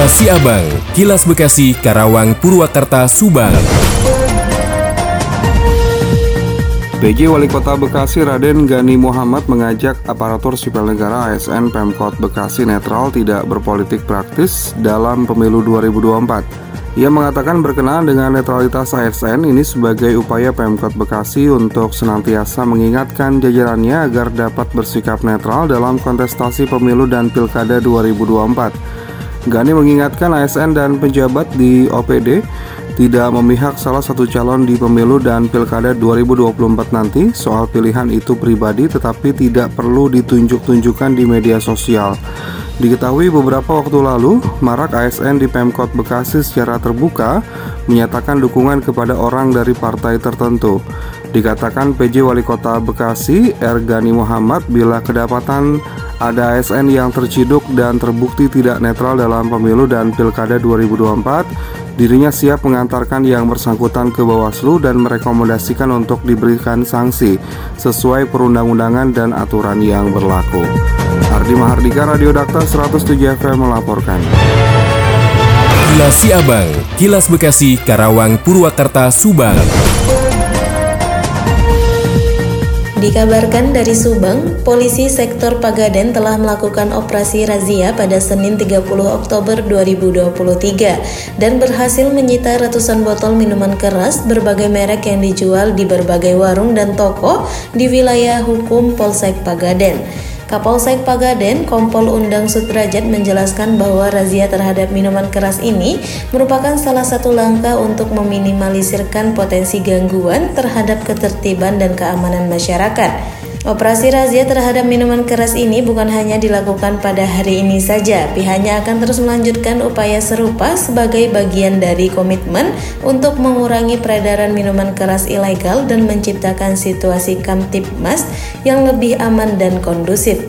Kilas Siabang, Kilas Bekasi, Karawang, Purwakarta, Subang. PJ Wali Kota Bekasi Raden Gani Muhammad mengajak aparatur sipil negara ASN Pemkot Bekasi netral tidak berpolitik praktis dalam pemilu 2024. Ia mengatakan berkenaan dengan netralitas ASN ini sebagai upaya Pemkot Bekasi untuk senantiasa mengingatkan jajarannya agar dapat bersikap netral dalam kontestasi pemilu dan pilkada 2024. Gani mengingatkan ASN dan pejabat di OPD tidak memihak salah satu calon di pemilu dan pilkada 2024 nanti. Soal pilihan itu pribadi tetapi tidak perlu ditunjuk-tunjukkan di media sosial. Diketahui beberapa waktu lalu, marak ASN di Pemkot Bekasi secara terbuka menyatakan dukungan kepada orang dari partai tertentu. Dikatakan PJ Wali Kota Bekasi, Ergani Muhammad, bila kedapatan ada ASN yang terciduk dan terbukti tidak netral dalam pemilu dan pilkada 2024, Dirinya siap mengantarkan yang bersangkutan ke Bawaslu dan merekomendasikan untuk diberikan sanksi sesuai perundang-undangan dan aturan yang berlaku. Ardi Mahardika, Radio Dakta 107 FM melaporkan. Kilas Siabang, Kilas Bekasi, Karawang, Purwakarta, Subang. Dikabarkan dari Subang, polisi sektor Pagaden telah melakukan operasi razia pada Senin 30 Oktober 2023 dan berhasil menyita ratusan botol minuman keras berbagai merek yang dijual di berbagai warung dan toko di wilayah hukum Polsek Pagaden. Kapolsek Pagaden, Kompol Undang Sudrajat menjelaskan bahwa razia terhadap minuman keras ini merupakan salah satu langkah untuk meminimalisirkan potensi gangguan terhadap ketertiban dan keamanan masyarakat. Operasi razia terhadap minuman keras ini bukan hanya dilakukan pada hari ini saja. Pihaknya akan terus melanjutkan upaya serupa sebagai bagian dari komitmen untuk mengurangi peredaran minuman keras ilegal dan menciptakan situasi kamtipmas yang lebih aman dan kondusif.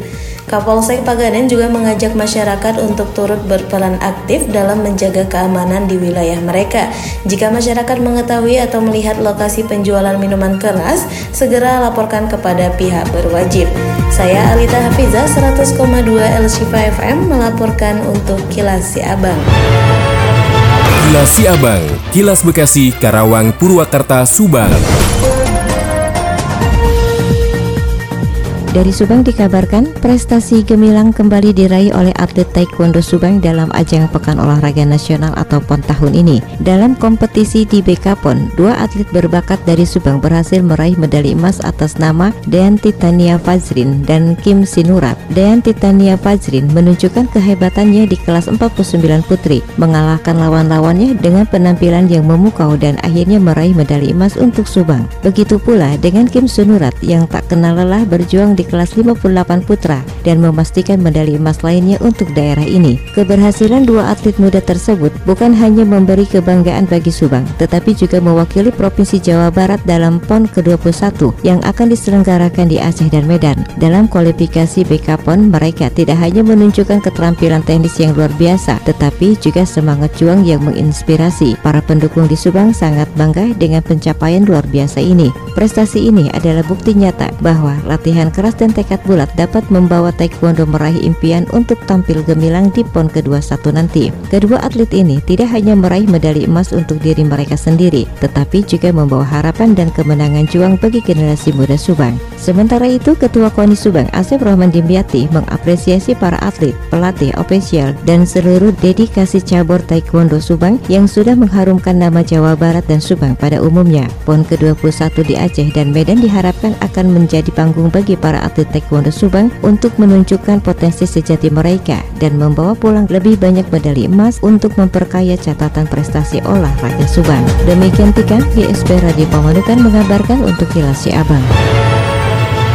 Kapolsek Pagaden juga mengajak masyarakat untuk turut berperan aktif dalam menjaga keamanan di wilayah mereka. Jika masyarakat mengetahui atau melihat lokasi penjualan minuman keras, segera laporkan kepada pihak berwajib. Saya Alita Hafiza 100,2 LC5 FM melaporkan untuk Kilas Siabang. Kilas Siabang, Kilas Bekasi, Karawang, Purwakarta, Subang. Dari Subang dikabarkan prestasi gemilang kembali diraih oleh atlet Taekwondo Subang dalam ajang Pekan Olahraga Nasional atau PON tahun ini. Dalam kompetisi di BK PON, dua atlet berbakat dari Subang berhasil meraih medali emas atas nama Dean Titania Fazrin dan Kim Sinurat. Dean Titania Fazrin menunjukkan kehebatannya di kelas 49 putri, mengalahkan lawan-lawannya dengan penampilan yang memukau dan akhirnya meraih medali emas untuk Subang. Begitu pula dengan Kim Sinurat yang tak kenal lelah berjuang di di kelas 58 putra dan memastikan medali emas lainnya untuk daerah ini. Keberhasilan dua atlet muda tersebut bukan hanya memberi kebanggaan bagi Subang, tetapi juga mewakili Provinsi Jawa Barat dalam PON ke-21 yang akan diselenggarakan di Aceh dan Medan. Dalam kualifikasi BK PON, mereka tidak hanya menunjukkan keterampilan teknis yang luar biasa, tetapi juga semangat juang yang menginspirasi. Para pendukung di Subang sangat bangga dengan pencapaian luar biasa ini. Prestasi ini adalah bukti nyata bahwa latihan keras keras dan tekad bulat dapat membawa Taekwondo meraih impian untuk tampil gemilang di PON ke-21 nanti. Kedua atlet ini tidak hanya meraih medali emas untuk diri mereka sendiri, tetapi juga membawa harapan dan kemenangan juang bagi generasi muda Subang. Sementara itu, Ketua KONI Subang Asep Rahman Dimyati mengapresiasi para atlet, pelatih, ofisial, dan seluruh dedikasi cabur Taekwondo Subang yang sudah mengharumkan nama Jawa Barat dan Subang pada umumnya. PON ke-21 di Aceh dan Medan diharapkan akan menjadi panggung bagi para atlet taekwondo Subang untuk menunjukkan potensi sejati mereka dan membawa pulang lebih banyak medali emas untuk memperkaya catatan prestasi olahraga Subang. Demikian Tika, GSP Radio Pamanukan mengabarkan untuk Kilas Abang.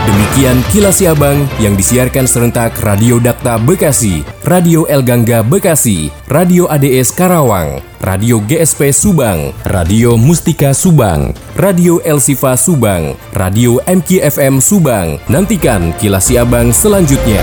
Demikian Kilas Abang yang disiarkan serentak Radio Dakta Bekasi, Radio El Gangga Bekasi, Radio ADS Karawang, Radio GSP Subang, Radio Mustika Subang, Radio El Sifa Subang, Radio MKFM Subang. Nantikan Kilas Abang selanjutnya.